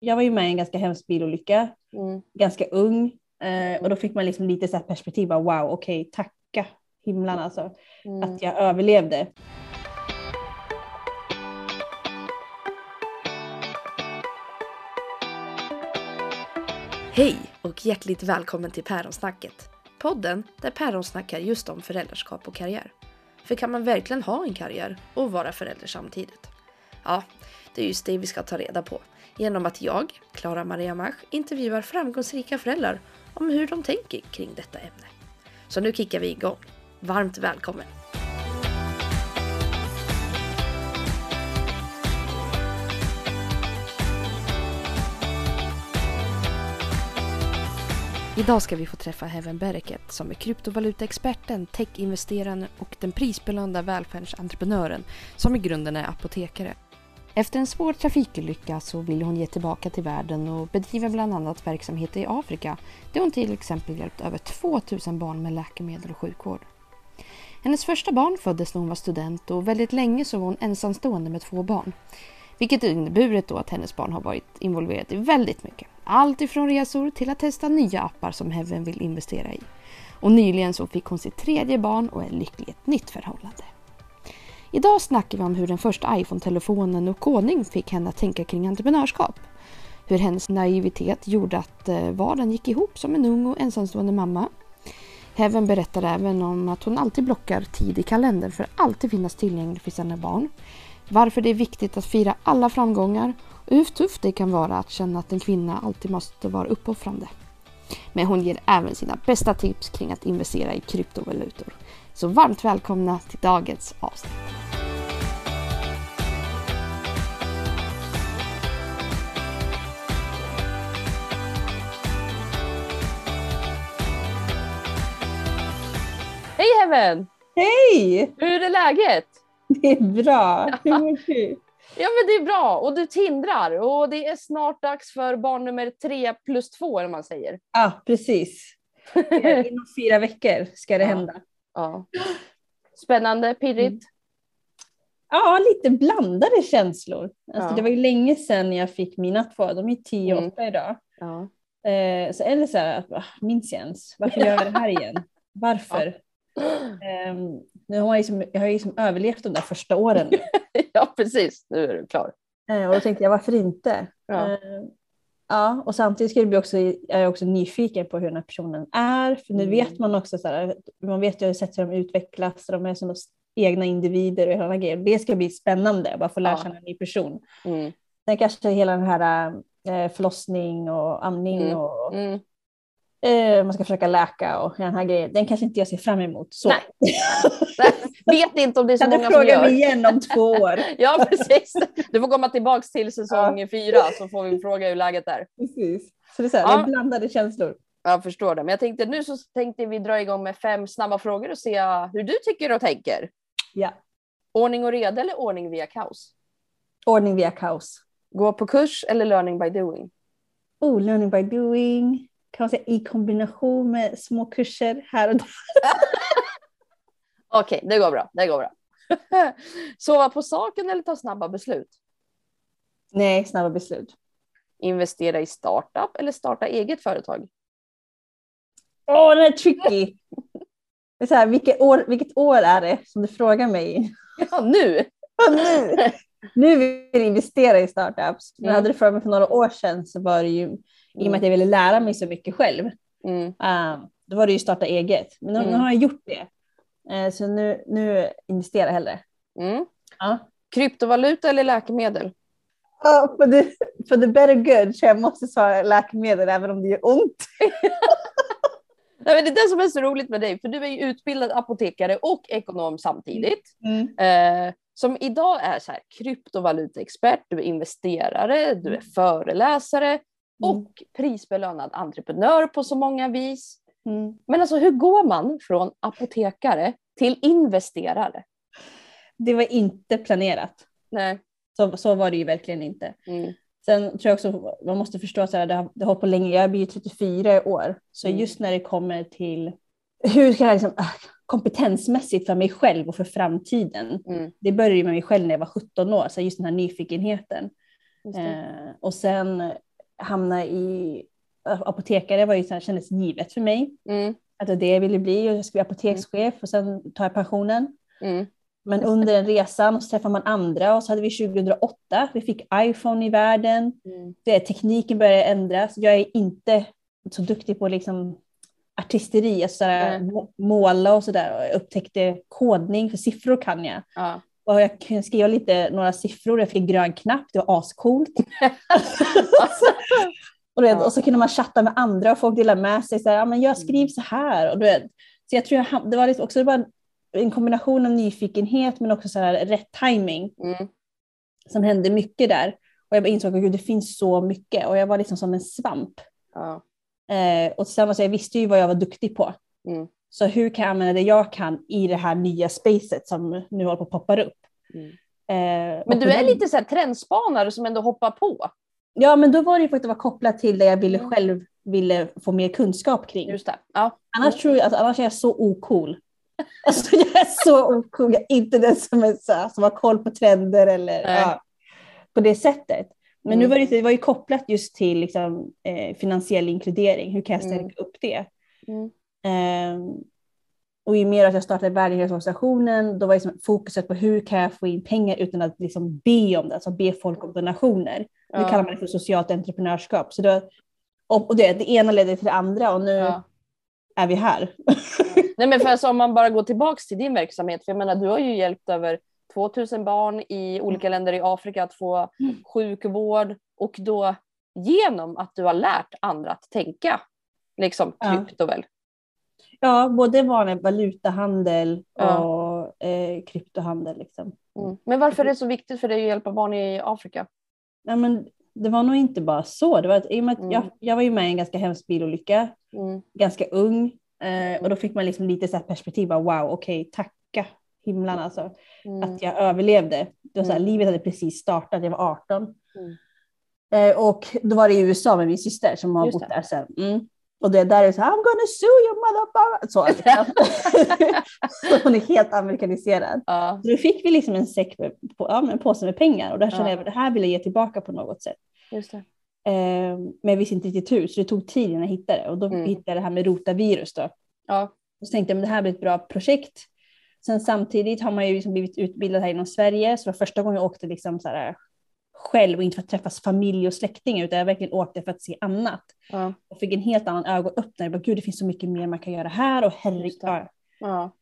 jag var ju med i en ganska hemsk bilolycka, Mm. ganska ung. Eh, och då fick man liksom lite så här perspektiv, bara, wow, okej, tacka himlen alltså, Mm. att jag överlevde. Hej och hjärtligt välkommen till Päronsnacket. Podden där päron snackar just om föräldraskap och karriär. För kan man verkligen ha en karriär och vara förälder samtidigt? Ja, det är just det vi ska ta reda på genom att jag, Klara Maria Mach, intervjuar framgångsrika föräldrar om hur de tänker kring detta ämne. Så nu kickar vi igång. Varmt välkommen! Idag ska vi få träffa Heaven Bereket som är kryptovalutaexperten, techinvesteraren och den prisbelönta välfärdsentreprenören som i grunden är apotekare. Efter en svår trafikolycka så vill hon ge tillbaka till världen och bedriver bland annat verksamhet i Afrika där hon till exempel hjälpt över 2000 barn med läkemedel och sjukvård. Hennes första barn föddes när hon var student och väldigt länge så var hon ensamstående med två barn. Vilket inneburit då att hennes barn har varit involverade i väldigt mycket. Allt ifrån resor till att testa nya appar som Heaven vill investera i. Och nyligen så fick hon sitt tredje barn och är lycklig i ett nytt förhållande. Idag snackar vi om hur den första iPhone-telefonen och kodning fick henne att tänka kring entreprenörskap. Hur hennes naivitet gjorde att eh, vardagen gick ihop som en ung och ensamstående mamma. Heaven berättar även om att hon alltid blockar tid i kalendern för att alltid finnas tillgänglig för sina barn. Varför det är viktigt att fira alla framgångar och hur tufft det kan vara att känna att en kvinna alltid måste vara uppoffrande. Men hon ger även sina bästa tips kring att investera i kryptovalutor. Så varmt välkomna till dagens avsnitt. Hej Heaven! Hej! Hur är läget? Det är bra. Hur mår du? Ja men det är bra och du tindrar och det är snart dags för barn nummer tre plus två eller man säger. Ja, precis. Inom fyra veckor ska det Ja. hända. Ja. Spännande, pirrigt. Ja, lite blandade känslor. Alltså, Ja. Det var ju länge sedan jag fick mina två, de är 10 och Mm. 8 idag. Ja. Eh, så det så här, att, minns jag ens? Varför gör jag det här igen? Varför? Ehm, nu har jag, liksom, jag har liksom överlevt de där första åren. ja precis, nu är du klar. Eh, och då tänkte jag, varför inte? Ja. Ja, och samtidigt ska det bli också, är jag också nyfiken på hur den här personen är. För nu Mm. vet man också, så här, man vet ju hur sätt hur de utvecklas, de är som egna individer och hela grejen. Det ska bli spännande, att bara få lära Ja. känna en ny person. Mm. Sen kanske hela den här eh, förlossning och amning Mm. och Mm. Eh, man ska försöka läka och den här grejen. Den kanske inte jag ser fram emot. Så. Nej. Vet inte om det är så Kan du många som fråga gör. mig igen om två år? Ja precis. Du får komma tillbaka till säsong fyra så får vi fråga hur läget är. Precis. Så det är, så här, Ja. det är blandade känslor. Jag förstår det. Men jag tänkte nu så tänkte vi dra igång med fem snabba frågor och se hur du tycker och tänker. Ja. Ordning och reda eller ordning via kaos? Ordning via kaos. Gå på kurs eller learning by doing? Oh, learning by doing. Kan man säga i kombination med små kurser här och där. Okej, det går bra. Det går bra. Sova på saken eller ta snabba beslut? Nej, snabba beslut. Investera i startup eller starta eget företag? Åh, den är tricky. Det är så här, vilket, år, vilket år är det som du frågar mig? Ja, nu! Ja, nu. nu vill jag investera i startups. Men Mm. hade du frågat mig för några år sedan så var det ju, i och med att jag ville lära mig så mycket själv, Mm. uh, då var det ju starta eget. Men nu, nu Mm. har jag gjort det. Eh, så nu, nu investerar jag hellre. Mm. Ja. Kryptovaluta eller läkemedel? Ja, för, the, för the better good så jag måste svara läkemedel även om det gör ont. Nej, men det är det som är så roligt med dig, för du är ju utbildad apotekare och ekonom samtidigt. Eh, som idag är så här, kryptovalutaexpert, du är investerare, du är föreläsare och prisbelönad entreprenör på så många vis. Mm. Men alltså hur går man från apotekare till investerare? Det var inte planerat. Nej. Så, så var det ju verkligen inte. Mm. Sen tror jag också man måste förstå att det har, det har på länge. Jag blir ju 34 i år. Så Mm. just när det kommer till hur ska jag liksom, ah, kompetensmässigt för mig själv och för framtiden. Mm. Det började ju med mig själv när jag var 17 år, så just den här nyfikenheten. Eh, och sen hamna i apotekare var ju så här, kändes givet för mig. Mm. Att det var det jag ville bli. Jag skulle bli apotekschef och sen tar jag pensionen. Mm. Men under den resan så träffar man andra och så hade vi 2008, vi fick iPhone i världen. Mm. Det, tekniken började ändras. Jag är inte så duktig på liksom artisteri, alltså sådär, må- måla och sådär. Jag upptäckte kodning, för siffror kan jag. Ja. Och jag kunde skriva lite, några siffror, jag fick en grön knapp, det var ascoolt. och, vet, och så kunde man chatta med andra och folk delade med sig, så här, men jag skriver så här. Och du vet, så jag tror jag, det var liksom också var en kombination av nyfikenhet men också så här, rätt timing Mm. som hände mycket där. Och jag bara insåg att gud, det finns så mycket och jag var liksom som en svamp. Ja. Eh, och tillsammans, jag visste ju vad jag var duktig på. Mm. Så hur kan jag använda det jag kan i det här nya spacet som nu håller på att poppa upp. Mm. Eh, Men du är lite så här trendspanare som ändå hoppar på. Ja, men då var det ju för att det var kopplat till det jag ville Mm. själv ville få mer kunskap kring. Just det. Ja. Annars tror jag att annars är jag så ocool. Alltså jag är så ocool. Jag är inte den som, är så, som har koll på trender eller ja, på det sättet. Men nu Mm. var det, det var ju kopplat just till liksom, eh, finansiell inkludering. Hur kan jag stärka Mm. upp det? Mm. Ehm, och ju mer att jag startade världshälsoorganisationen, då var liksom fokuset på hur kan jag få in pengar utan att liksom be om det, alltså be folk om donationer. Nu Ja. kallar man det för socialt entreprenörskap. Så då, och, det, det ena ledde till det andra och nu Ja. är vi här. Nej men för alltså, om man bara går tillbaks till din verksamhet, för jag menar du har ju hjälpt över 2000 barn i olika länder i Afrika att få Mm. sjukvård och då genom att du har lärt andra att tänka liksom Ja. krypto väl? Ja, både vanlig valutahandel Ja. och eh, kryptohandel. Liksom. Mm. Men varför är det så viktigt för dig att hjälpa barn i Afrika? Ja, men det var nog inte bara så. Det var att, i och med Mm. jag, jag var ju med i en ganska hemsk bilolycka, Mm. ganska ung. Eh, och då fick man liksom lite så här perspektiv, bara, wow, okej, tacka himlen alltså. Mm. Att jag överlevde. Det var så här, Mm. Livet hade precis startat, jag var 18. Mm. Eh, och då var det i USA med min syster som har Just bott det. där sen. Och det där är så här, I'm gonna sue you motherfucker. Så, så hon är helt amerikaniserad. Ja. Så då fick vi liksom en säck med, på, ja, en påse med pengar och där kände Ja. jag att det här vill jag ge tillbaka på något sätt. Just det. Eh, men jag visste inte riktigt hur, så det tog tid innan jag hittade det. Och då Mm. hittade jag det här med rotavirus då. Ja. Och så tänkte jag, men det här blir ett bra projekt. Sen samtidigt har man ju liksom blivit utbildad här inom Sverige, så det var första gången jag åkte liksom så här, själv och inte för att träffas familj och släktingar, utan jag verkligen åkte för att se annat. Ja. Och fick en helt annan ögonöppnare. Jag bara, Gud, det finns så mycket mer man kan göra här och herregud. Ja.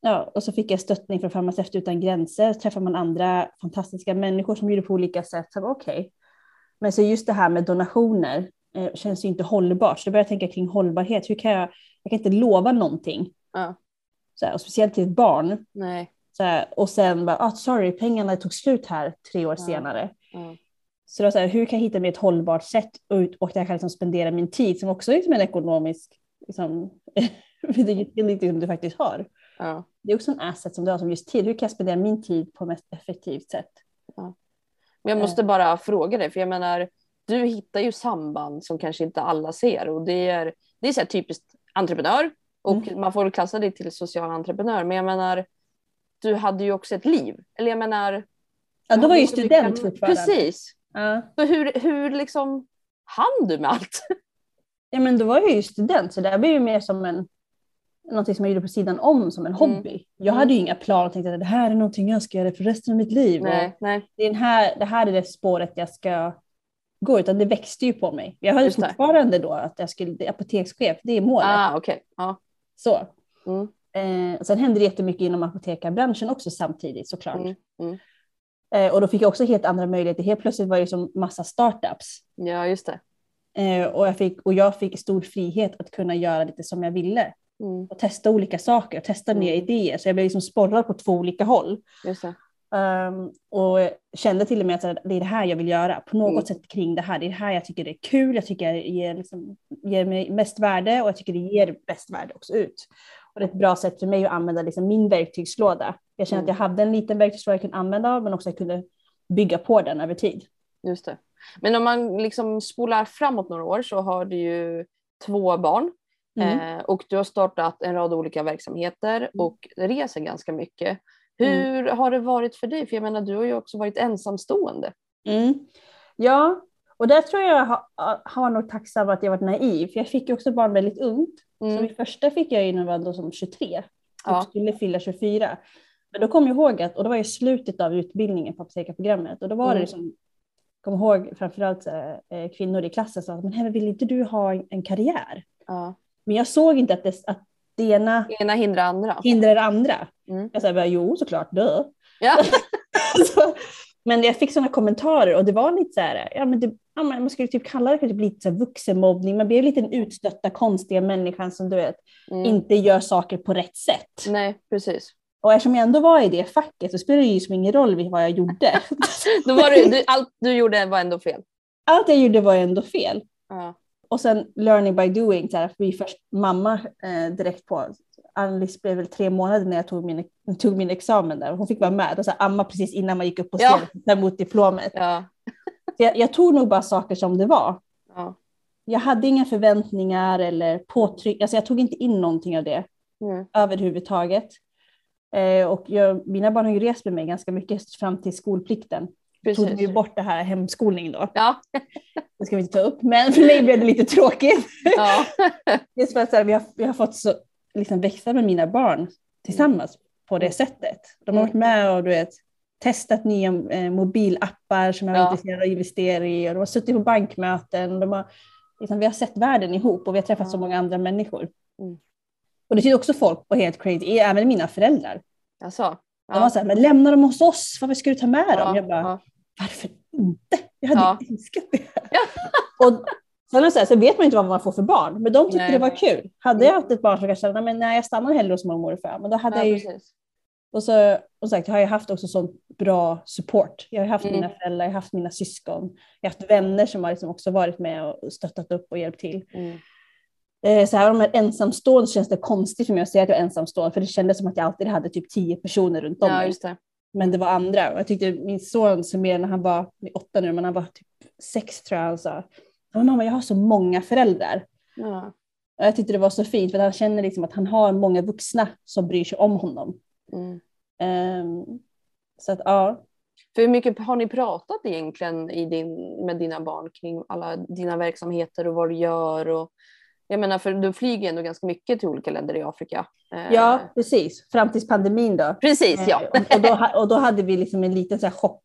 Ja. Och så fick jag stöttning från Farmaceuter utan gränser. Så träffar man andra fantastiska människor som gjorde på olika sätt. Så jag Okej. Men så just det här med donationer eh, känns ju inte hållbart. Så då började jag tänka kring hållbarhet. Hur kan jag, jag kan inte lova någonting. Ja. Så här, och speciellt till ett barn. Nej. Här, och sen bara, ah, sorry, pengarna tog slut här tre år Ja. senare. Ja. Så, då, så här, hur kan jag hitta mig ett hållbart sätt och, ut, och där jag kan liksom spendera min tid som också är liksom en ekonomisk, liksom, det är lite som du faktiskt har. Ja. Det är också en asset som du har som just tid. Hur kan jag spendera min tid på mest effektivt sätt? Men jag måste bara fråga dig, för jag menar, du hittar ju samband som kanske inte alla ser och det är, det är så typiskt entreprenör och Mm. man får klassa dig till social entreprenör, men jag menar, du hade ju också ett liv. Eller jag menar... Ja, då var ju student fortfarande. Precis. Ja. Så hur, hur liksom hann du med allt? ja, men då var jag ju student så det här blev ju mer som en någonting som jag gjorde på sidan om som en Mm. hobby. Jag hade ju inga planer och tänkte att det här är någonting jag ska göra för resten av mitt liv. Och Nej, nej. det, den här, det här är det spåret jag ska gå, utan det växte ju på mig. Jag hade Just det. fortfarande då att jag skulle bli apotekschef, det är målet. Ah, okej. Ja. Så. Mm. Eh, sen hände det jättemycket inom apotekarbranschen också samtidigt såklart. Mm, mm. Eh, och då fick jag också helt andra möjligheter. Helt plötsligt var det som massa startups. Ja, just det. Eh, och, jag fick, och jag fick stor frihet att kunna göra lite som jag ville. Mm, Och testa olika saker och testa nya Mm. idéer. Så jag blev liksom sporrad på två olika håll. just det. Um, och kände till och med att det är det här jag vill göra. På något Mm. sätt kring det här. Det är det här jag tycker är kul. Jag tycker det ger, liksom, ger mig mest värde och jag tycker det ger bäst värde också ut. Är ett bra sätt för mig att använda liksom min verktygslåda. Jag känner Mm. att jag hade en liten verktygslåda jag kunde använda av men också jag kunde bygga på den över tid. Just det. Men om man liksom spolar framåt några år så har du ju två barn Mm. eh, och du har startat en rad olika verksamheter och reser ganska mycket. Hur har det varit för dig? För jag menar, du har ju också varit ensamstående. Mm. Ja, och Och där tror jag har, har nog tacksam att jag varit naiv, för jag fick ju också barn väldigt ungt. Mm. Så min första fick jag ju när jag var som 23, ja. skulle fylla 24. Men då kom jag ihåg att, och det var i slutet av utbildningen på apotekarprogrammet, och då var mm. det liksom, kom ihåg framförallt äh, kvinnor i klassen sa att men vill inte du ha en, en karriär? Ja. Men jag såg inte att det, att det ena, det ena hindrar andra. Hindrar andra. Mm. Jag sa jo såklart, dö. Ja. så, men jag fick sådana kommentarer och det var lite så här, ja men, det, ja, man skulle typ kalla det kanske lite så här vuxenmobbning, man blev lite den utstötta konstiga människan som du vet mm. inte gör saker på rätt sätt. Nej, precis. Och eftersom jag ändå var i det facket så spelade det ju som ingen roll vad jag gjorde. Då var du, du, allt du gjorde var ändå fel? Allt jag gjorde var ändå fel. Ja. Och sen learning by doing, så här, vi först mamma eh, direkt på. Alice blev väl tre månader när jag tog min, tog min examen där. Hon fick vara med och så här, amma precis innan man gick upp på scen ja. mot diplomet. Ja. Jag, jag, tog nog bara saker som det var. Ja. Jag hade inga förväntningar eller påtryck. Alltså jag tog inte in någonting av det mm. överhuvudtaget. Eh, och jag, mina barn har ju rest med mig ganska mycket fram till skolplikten. Precis. tog vi bort det här hemskolning då. Ja. Det ska vi inte ta upp, men för mig blev det lite tråkigt. Ja. Just för att här, vi, har, vi har fått så, liksom, växa med mina barn tillsammans på det sättet. De har varit med och du vet, testat nya eh, mobilappar som jag var ja. intresserad av att investera i och de har suttit på bankmöten. De har, liksom, vi har sett världen ihop och vi har träffat ja. så många andra människor. Mm. Och det tycker också folk på helt crazy, även mina föräldrar. Alltså, ja. De var så här, men lämna dem hos oss, varför ska du ta med dem? Jag bara, varför inte? Jag hade ja. älskat det. Ja. och sen så, här, så vet man inte vad man får för barn, men de tyckte nej. det var kul. Hade jag haft ett barn som kanske kände, men nej jag stannar hellre hos mormor och far, men då hade ja, jag ju. Och så och sagt, jag har ju haft också sån bra support. Jag har haft mm. mina föräldrar, jag har haft mina syskon, jag har haft vänner som har liksom också varit med och stöttat upp och hjälpt till. Mm. Eh, så här om jag är ensamstående känns det konstigt för mig att säga att jag är ensamstående, för det kändes som att jag alltid hade typ tio personer runt om ja, mig. Det. Men det var andra. Jag tyckte min son som när han var åtta nu, men han var typ sex tror jag, han sa, mamma jag har så många föräldrar. Ja. Och jag tyckte det var så fint för han känner liksom att han har många vuxna som bryr sig om honom. Mm. Um, så att ja. För hur mycket har ni pratat egentligen i din, med dina barn kring alla dina verksamheter och vad du gör? Och, jag menar, för du flyger ändå ganska mycket till olika länder i Afrika. Eh, ja, precis. Fram till pandemin då. Precis, ja. Eh, och, då, och då hade vi liksom en liten så chock.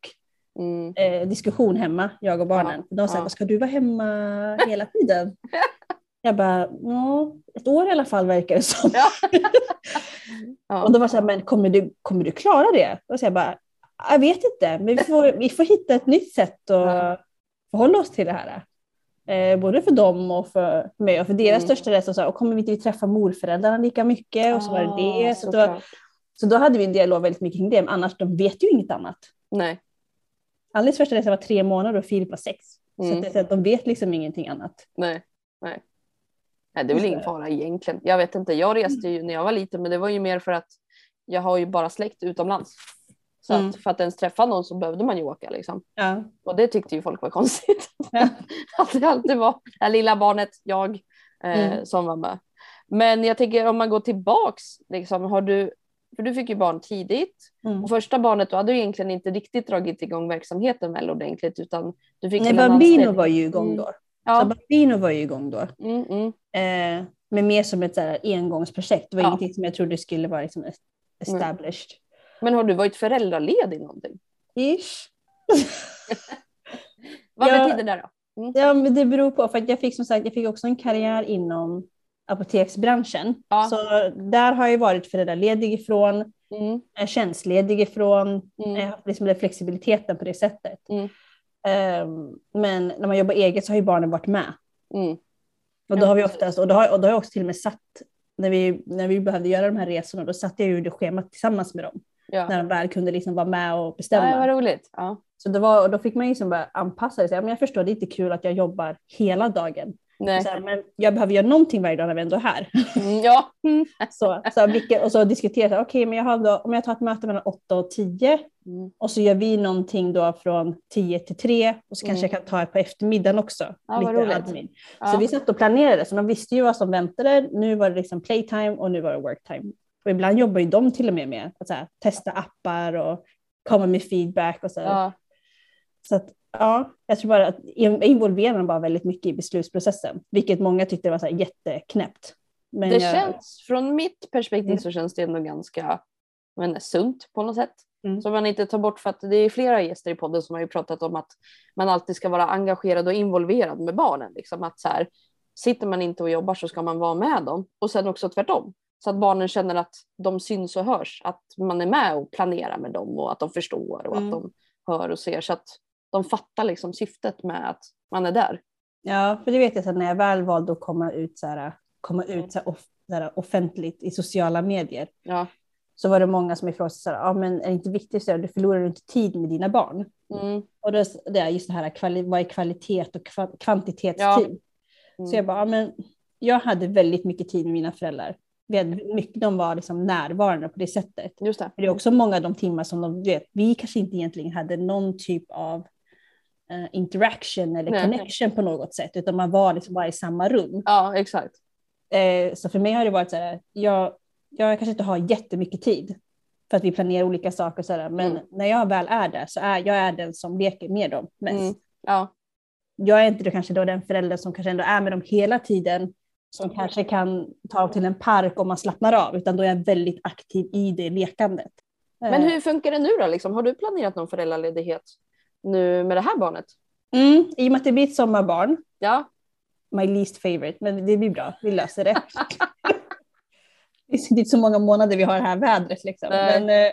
Mm. Eh, diskussion hemma, jag och barnen. Ja, de sa, ja. ska du vara hemma hela tiden? jag bara, ja, ett år i alla fall verkar det som. Ja. ja. Och då var så här, men kommer du, kommer du klara det? Och så jag bara, jag vet inte, men vi får, vi får hitta ett nytt sätt att förhålla oss till det här. Eh, både för dem och för mig och för deras mm. största rädsla. Så, och kommer vi inte träffa morföräldrarna lika mycket? Och så var det det. Ah, så, då, så då hade vi en dialog väldigt mycket kring det. Men annars, de vet ju inget annat. Nej. Alice första resa var tre månader och Filip var sex. Mm. Så, att, så att de vet liksom ingenting annat. Nej, nej. nej det är väl ingen fara egentligen. Jag vet inte, jag reste ju när jag var liten men det var ju mer för att jag har ju bara släkt utomlands. Så mm. att för att ens träffa någon så behövde man ju åka liksom. Ja. Och det tyckte ju folk var konstigt. Ja. att det alltid var det här lilla barnet, jag, eh, mm. som var med. Men jag tänker om man går tillbaks, liksom, har du, för du fick ju barn tidigt mm. och första barnet då hade du egentligen inte riktigt dragit igång verksamheten väl ordentligt utan du fick Nej, Bambino var ju igång mm. då. Ja. Så Bambino var ju igång då. Mm, mm. Eh, men mer som ett så här, engångsprojekt. Det var ja. ingenting som jag trodde skulle vara liksom, established. Men har du varit föräldraledig någonting? Ish. Vad ja, betyder det då? Mm. Ja, men det beror på, för jag fick som sagt jag fick också en karriär inom apoteksbranschen. Ja. Så där har jag varit föräldraledig ifrån, mm. tjänstledig ifrån, mm. haft liksom den flexibiliteten på det sättet. Mm. Um, men när man jobbar eget så har ju barnen varit med. Mm. Och då har vi oftast, och då har, och då har jag också till och med satt, när vi, när vi behövde göra de här resorna, då satte jag ju det schemat tillsammans med dem. Ja. När de väl kunde liksom vara med och bestämma. Ja, vad roligt. Ja. Så det var, och då fick man liksom bara anpassa sig. Men jag förstår, det är inte kul att jag jobbar hela dagen. Nej. Så här, men jag behöver göra någonting varje dag när vi ändå är här. Mm, ja. så, så vilket, och så diskutera, okej, okay, men jag har då, om jag tar ett möte mellan 8 och 10 mm. och så gör vi någonting då från 10 till 3 och så kanske mm. jag kan ta ett på eftermiddagen också. Ja, lite admin. Ja. Så vi satt och planerade, så de visste ju vad som väntade. Nu var det liksom playtime och nu var det worktime. Och ibland jobbar ju de till och med med att här, testa appar och komma med feedback och så. Ja. Så att Ja, jag tror bara att involverar bara väldigt mycket i beslutsprocessen, vilket många tyckte var så här jätteknäppt. Men det jag... känns, från mitt perspektiv mm. så känns det ändå ganska men, sunt på något sätt. Mm. Som man inte tar bort för att det är flera gäster i podden som har ju pratat om att man alltid ska vara engagerad och involverad med barnen. Liksom att så här, sitter man inte och jobbar så ska man vara med dem och sen också tvärtom. Så att barnen känner att de syns och hörs, att man är med och planerar med dem och att de förstår och mm. att de hör och ser så att de fattar liksom syftet med att man är där. Ja, för det vet jag så när jag väl valde att komma ut, så här, komma ut så här, off, så här, offentligt i sociala medier. Ja så var det många som ifrågasatte, ja men är det inte viktigt att du förlorar inte tid med dina barn? Mm. Och det, det är just det här, vad är kvalitet och kvantitettid? Ja. Mm. Så jag bara, ja, men jag hade väldigt mycket tid med mina föräldrar. Mycket, de var liksom närvarande på det sättet. Just det. det är också många av de timmar som de vet, vi kanske inte egentligen hade någon typ av uh, interaction eller Nej. connection på något sätt, utan man var liksom bara i samma rum. Ja, exakt. Uh, så för mig har det varit så här, jag, jag kanske inte har jättemycket tid för att vi planerar olika saker. Så där, men mm. när jag väl är där så är jag är den som leker med dem mest. Mm. Ja. Jag är inte då kanske då den förälder som kanske ändå är med dem hela tiden, som kanske kan ta till en park om man slappnar av, utan då är jag väldigt aktiv i det lekandet. Men hur funkar det nu då? Liksom? Har du planerat någon föräldraledighet nu med det här barnet? Mm, I och med att det blir ett sommarbarn. Ja. My least favorite, men det blir bra. Vi löser det. det är inte så många månader vi har det här vädret. Liksom. Men, eh,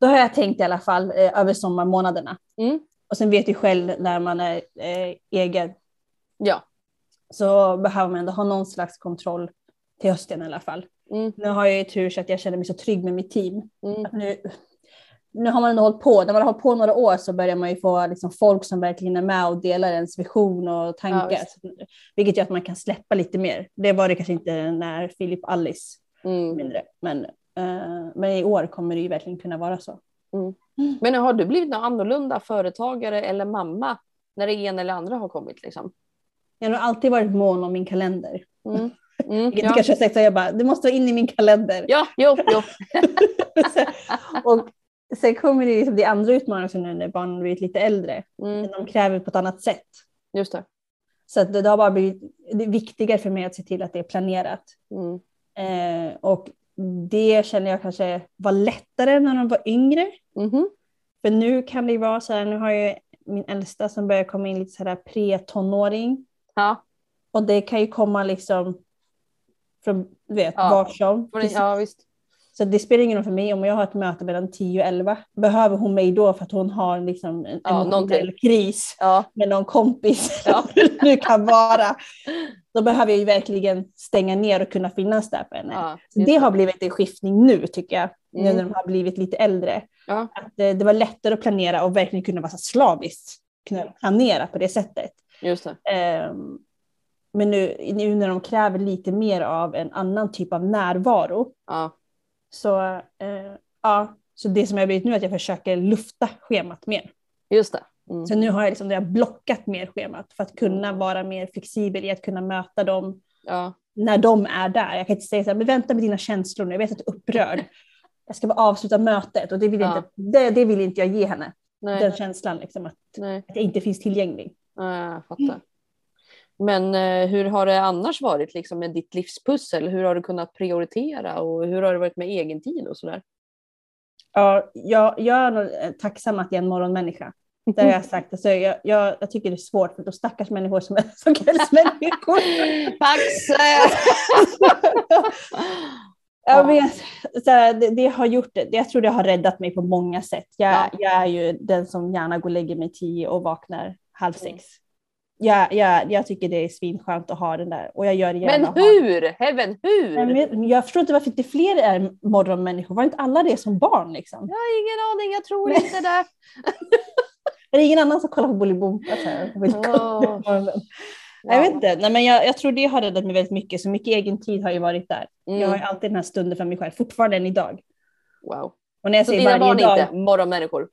då har jag tänkt i alla fall eh, över sommarmånaderna. Mm. Och sen vet du själv när man är eh, egen. Ja. Så behöver man ändå ha någon slags kontroll till hösten i alla fall. Mm. Nu har jag ju tur så att jag känner mig så trygg med mitt team. Mm. nu, nu har man ändå hållit på, när man har hållit på några år så börjar man ju få liksom folk som verkligen är med och delar ens vision och tankar. Ja, vilket gör att man kan släppa lite mer. Det var det kanske inte när Filip Alice mm. mindre. Men, uh, men i år kommer det ju verkligen kunna vara så. Mm. Men har du blivit någon annorlunda företagare eller mamma när det ena eller andra har kommit? Liksom? Jag har alltid varit mån om min kalender. Mm. Mm, Vilket ja. kanske har sagt så jag bara, det måste vara in i min kalender. Ja, jo, jo. och Sen kommer det, liksom, det andra utmaningar nu när barnen blivit lite äldre. Mm. De kräver på ett annat sätt. Just det. Så det, det har bara blivit det viktigare för mig att se till att det är planerat. Mm. Eh, och det känner jag kanske var lättare när de var yngre. Mm. För nu kan det vara så här, nu har jag min äldsta som börjar komma in lite så här pre-tonåring. Ja. Och det kan ju komma liksom från, vet, ja. var som. Ja, visst. Så det spelar ingen roll för mig om jag har ett möte mellan 10 och 11. Behöver hon mig då för att hon har liksom en ja, emotionell kris ja. med någon kompis, ja. det kan vara. Då behöver jag ju verkligen stänga ner och kunna finnas där för henne. Ja, så det har blivit en skiftning nu tycker jag, mm. nu när de har blivit lite äldre. Att det, det, var lättare att planera och verkligen kunna vara slaviskt, kunna planera på det sättet. Just det. Um, men nu, nu när de kräver lite mer av en annan typ av närvaro ja så, eh, ja, så det som jag har blivit nu är att jag försöker lufta schemat mer. Just det. Mm. Så nu har jag, liksom, jag blockat mer schemat för att kunna vara mer flexibel i att kunna möta dem ja. när de är där. Jag kan inte säga så här, men vänta med dina känslor nu, jag vet att du är upprörd. Jag ska bara avsluta mötet och det vill, ja. inte, det, det, vill inte jag ge henne. Nej. Den känslan, liksom, att, att jag inte finns tillgänglig. Ja, jag fattar. Men eh, hur har det annars varit liksom, med ditt livspussel? Hur har du kunnat prioritera och hur har det varit med egen tid och sådär? Ja, jag, jag är tacksam att jag är en morgonmänniska. Det har jag sagt. Alltså, jag, jag, jag tycker det är svårt för de stackars människor som är som kvällsmänniskor. Jag vet, så här, det, det, har gjort det. Jag tror det har räddat mig på många sätt. Jag, ja. jag är ju den som gärna går och lägger mig tio och vaknar halv sex ja, ja, jag tycker det är svinskönt att ha den där och jag gör det gärna. Men hur? Heaven, hur? Men jag förstår inte varför inte fler är morgonmänniskor. Var inte alla det som barn liksom? Jag har ingen aning, jag tror inte det. är det ingen annan som kollar på Bolibompa? Oh. Jag vet inte, Nej, men jag, jag, tror det har räddat mig väldigt mycket. Så mycket egen tid har ju varit där. Mm. Jag har alltid den här stunden för mig själv, fortfarande än idag. Wow. Och när jag så dina barn är inte morgonmänniskor?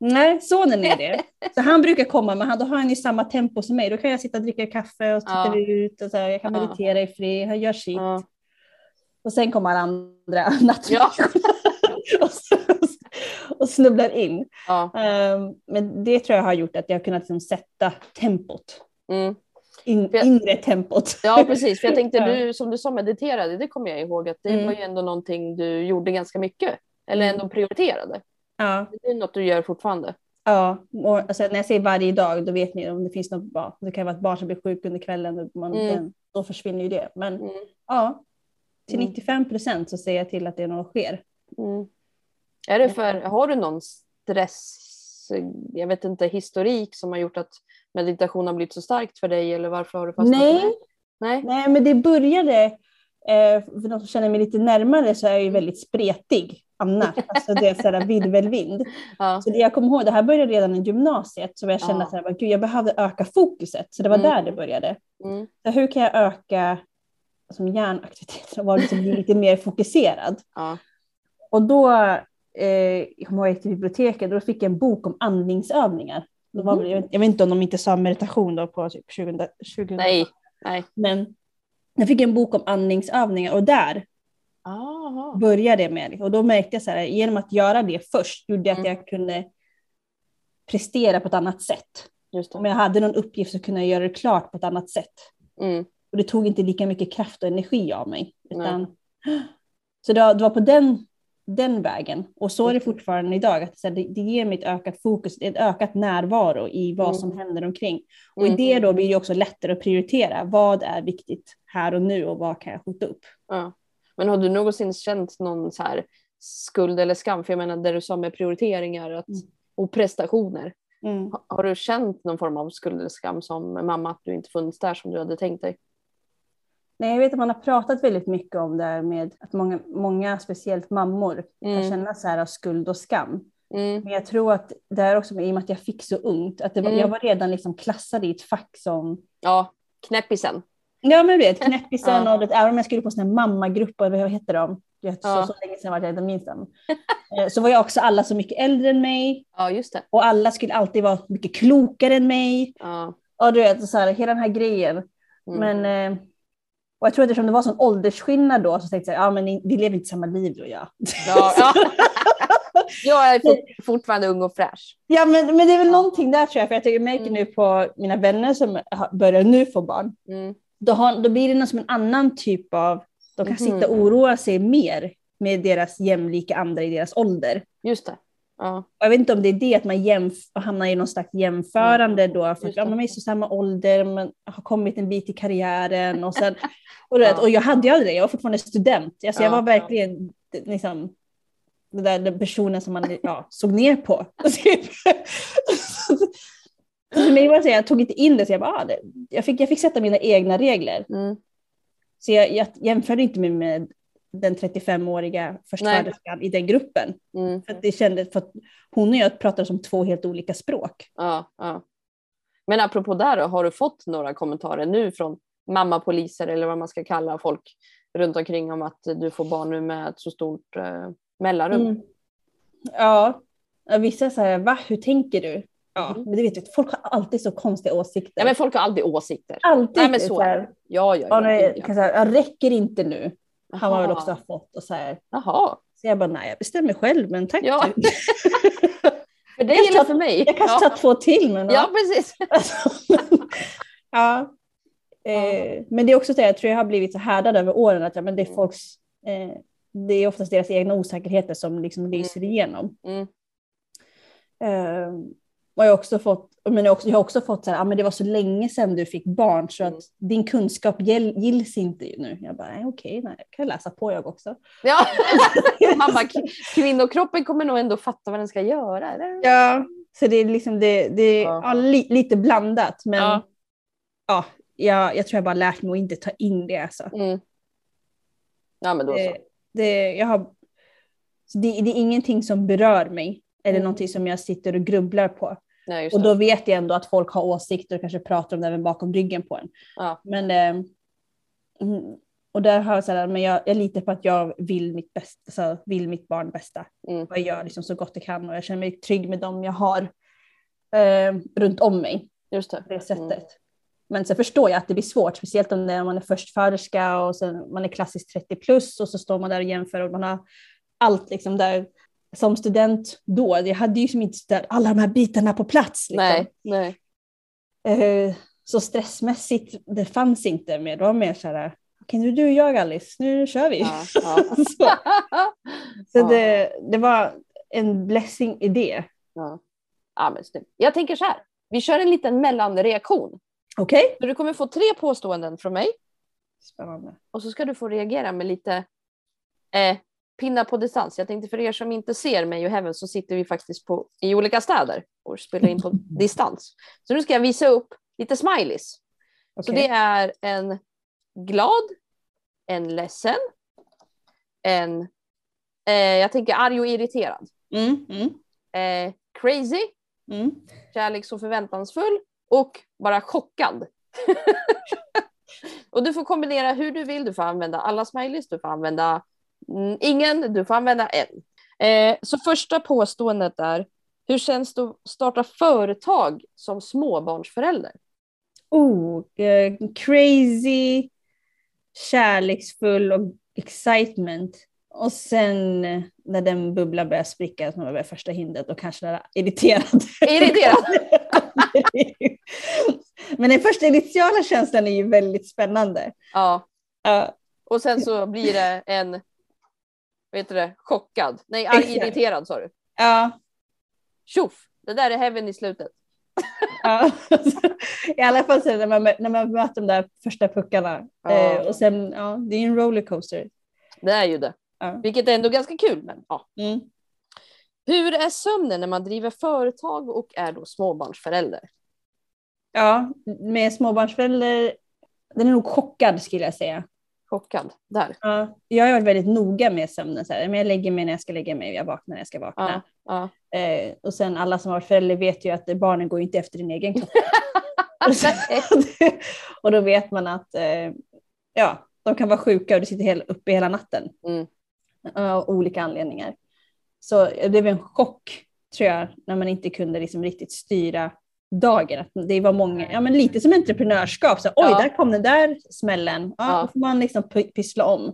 Nej, sonen är det. Så han brukar komma, men då har han i samma tempo som mig. Då kan jag sitta och dricka kaffe och titta ja. ut och så här, jag kan meditera i fred, han gör sitt. Ja. Och sen kommer alla andra. Ja. och, och snubblar in. Ja. Um, men det tror jag har gjort att jag har kunnat liksom sätta tempot. Mm. In, jag- inre tempot. ja, precis. För jag tänkte, Ja. du, som du sa mediterade, det kommer jag ihåg att det Mm. var ju ändå någonting du gjorde ganska mycket. Eller Mm. ändå prioriterade. Ja, Det är något du gör fortfarande. ja. Och, alltså, när jag säger varje dag då vet ni om det finns något bra. Det kan vara ett barn som blir sjuk under kvällen. och Man, Mm. den, då försvinner ju det. Men Mm. ja, till Mm. 95 procent så ser jag till att det något sker. Mm. Är det för, har du någon stress, jag vet inte, historik som har gjort att meditation har blivit så starkt för dig eller varför har du fastnat Nej. det? Nej. Nej, men det började, eh, för de som känner mig lite närmare så är jag ju väldigt spretig annars. Alltså det är sådär virvelvind. Ja. Så det jag kommer ihåg, det här började redan i gymnasiet, så jag kände Ja. att så här, Gud, jag behövde öka fokuset. Så det var Mm. där det började. Mm. Så hur kan jag öka som hjärnaktiviteter och vara liksom, lite mer fokuserad? Ja. Och då eh, jag kommer jag till biblioteket och då fick jag en bok om andningsövningar. Det var, väl- jag, vet, jag vet inte om de inte sa meditation då på typ 2000, 2000 Nej. Nej. men jag fick en bok om andningsövningar och där Aha. började med. Och då märkte jag så här, genom att göra det först gjorde att Mm. jag kunde prestera på ett annat sätt. Om jag hade någon uppgift så kunde jag göra det klart på ett annat sätt. Mm. Och det tog inte lika mycket kraft och energi av mig. Utan, så det var, på den, den vägen. Och så är det fortfarande idag. Att det, det ger mig ett ökat fokus, ett ökat närvaro i vad Mm. som händer omkring. Och i Mm. det då blir det också lättare att prioritera. Vad är viktigt här och nu och vad kan jag skjuta upp? Ja. Men har du någonsin känt någon så här skuld eller skam? För jag menar det du sa med prioriteringar att, Mm. och prestationer. Mm. Ha- Har du känt någon form av skuld eller skam som mamma att du inte funnits där som du hade tänkt dig? Nej, jag vet att man har pratat väldigt mycket om det här med att många, många speciellt mammor kan Mm. känna så här av skuld och skam. Mm. Men jag tror att det är också i och med att jag fick så ungt, att var, Mm. jag var redan liksom klassad i ett fack som Ja, knäppisen. Ja men du vet, knäppisen Ja. och det, även om jag skulle på sådana mammagrupper, vad heter de? Vet, Ja. så, så länge sedan var jag inte minns dem. Eh, Så var jag också alla så mycket äldre än mig Ja, just det. och alla skulle alltid vara mycket klokare än mig. Ja. Och du vet, så här, hela den här grejen. Mm. Men, eh, och jag tror att eftersom det var sån åldersskillnad då så tänkte jag, ja men vi lever inte samma liv du och jag. Ja, ja. jag är fort, fortfarande ung och fräsch. Ja men, men det är väl någonting där tror jag, för jag, jag märker Mm. nu på mina vänner som börjar nu få barn. Mm. Då, har, då blir det som en annan typ av, de kan Mhm. sitta och oroa sig mer med deras jämlika andra i deras ålder. Just det. Ja. Jag vet inte om det är det att man jämf- hamnar i någon slags jämförande då, för att ja, man är i så samma ålder, man har kommit en bit i karriären och sen, och, Ja. och jag hade ju aldrig det, jag var fortfarande student. Alltså, jag Ja, var verkligen liksom, den där den personen som man ja, såg ner på. Så för mig var det så, jag tog inte in det, så jag, bara, ah, det, jag, fick, jag fick sätta mina egna regler. Mm. Så jag, jag jämförde inte mig med den 35-åriga förstföderskan i den gruppen. Mm. För att det kändes, för att hon och jag pratade som två helt olika språk. Ja, ja. Men apropå där då, har du fått några kommentarer nu från mammapoliser eller vad man ska kalla folk runt omkring om att du får barn nu med ett så stort eh, mellanrum? Mm. Ja, vissa säger va, hur tänker du? Ja, Mm. men det vet du, folk har alltid så konstiga åsikter. Ja, men folk har alltid åsikter. alltid Nej, men så är här, det. Ja, ja, ja, ja. säga, jag räcker inte nu. Har man väl också fått. Och så, här. Jaha. så jag bara, nej jag bestämmer själv, men tack. Ja. du. För dig eller för mig? Jag kanske ja. tar två till. Men, ja, precis. Alltså, ja. Eh, men det är också det, jag tror jag har blivit så härdad över åren att ja, men det är Mm. folks, eh, det är oftast deras egna osäkerheter som liksom lyser igenom. Mm. Eh, och jag har också fått, men jag har också, jag har också fått så här, ah, men det var så länge sedan du fick barn så att Mm. din kunskap gill, gills inte nu. Jag bara, okej, nej, jag kan läsa på jag också. Ja. Mamma, k- kvinnokroppen kommer nog ändå fatta vad den ska göra. Eller? Ja. Så det är liksom det, det Ja. ja, li, lite blandat, men Ja. ja. jag, jag tror jag bara lärt mig att inte ta in det. Alltså. Mm. Ja, men då så. Det, det, jag har, det, det är ingenting som berör mig eller Mm. någonting som jag sitter och grubblar på. Nej, Och då vet jag ändå att folk har åsikter och kanske pratar om det även bakom ryggen på en. Ja. Men, eh, och där har jag så här, men jag, jag litar på att jag vill mitt, bästa, så vill mitt barn bästa. Mm. Och jag gör liksom så gott jag kan och jag känner mig trygg med dem jag har eh, runt om mig Just det. på det sättet. Mm. Men så förstår jag att det blir svårt, speciellt om är, man är förstföderska och sen man är klassiskt 30 plus och så står man där och jämför och man har allt liksom där som student då, jag hade ju som inte alla de här bitarna på plats. Liksom. Nej, nej. Eh, så stressmässigt, det fanns inte mer. Det var mer så här, okej nu du och jag Alice, nu kör vi. Ja, ja. så så det, det var en blessing i det. Ja. Ja, men. Jag tänker så här, vi kör en liten mellanreaktion. Okej? Så du kommer få tre påståenden från mig Spännande. och så ska du få reagera med lite eh, pinnar på distans. Jag tänkte för er som inte ser mig och Heaven så sitter vi faktiskt på, i olika städer och spelar in på distans. Så nu ska jag visa upp lite smileys. Så Okej. det är en glad, en ledsen, en eh, jag tänker arg och irriterad, Mm, mm, eh, crazy, mm. kärleks och förväntansfull och bara chockad. och du får kombinera hur du vill. Du får använda alla smileys, du får använda ingen, du får använda en. Eh, så första påståendet är, hur känns det att starta företag som småbarnsförälder? Oh, eh, crazy, kärleksfull och excitement. Och sen eh, när den bubblan börjar spricka, som var första hindret, och kanske är irriterad. Irriterad? Men den första initiala känslan är ju väldigt spännande. Ja, Ja, och sen så blir det en, vad heter det, chockad. Nej, arg Exakt. irriterad sa du. ja, Tjoff, det där är heaven i slutet. ja. I alla fall när man, när man möter de där första puckarna. Ja. Eh, och sen, ja, det är en rollercoaster. Det är ju det. Ja. Vilket är ändå ganska kul. Men, ja. Mm. Hur är sömnen när man driver företag och är då småbarnsförälder? Ja, med småbarnsförälder, den är nog chockad skulle jag säga. Chockad. Där. Ja, jag har varit väldigt noga med sömnen. Så här. Men jag lägger mig när jag ska lägga mig, jag vaknar när jag ska vakna. Ja. Ja. Eh, och sen alla som har varit förälder vet ju att barnen går inte efter din egen klocka. och då vet man att eh, ja, de kan vara sjuka och du sitter hela, uppe hela natten. Mm. Av olika anledningar. Så det blev en chock tror jag när man inte kunde liksom riktigt styra dagen. Att det var många, ja men lite som entreprenörskap. Så, Oj, Ja. där kom den där smällen. Ja, Ja. Då får man liksom py- pyssla om.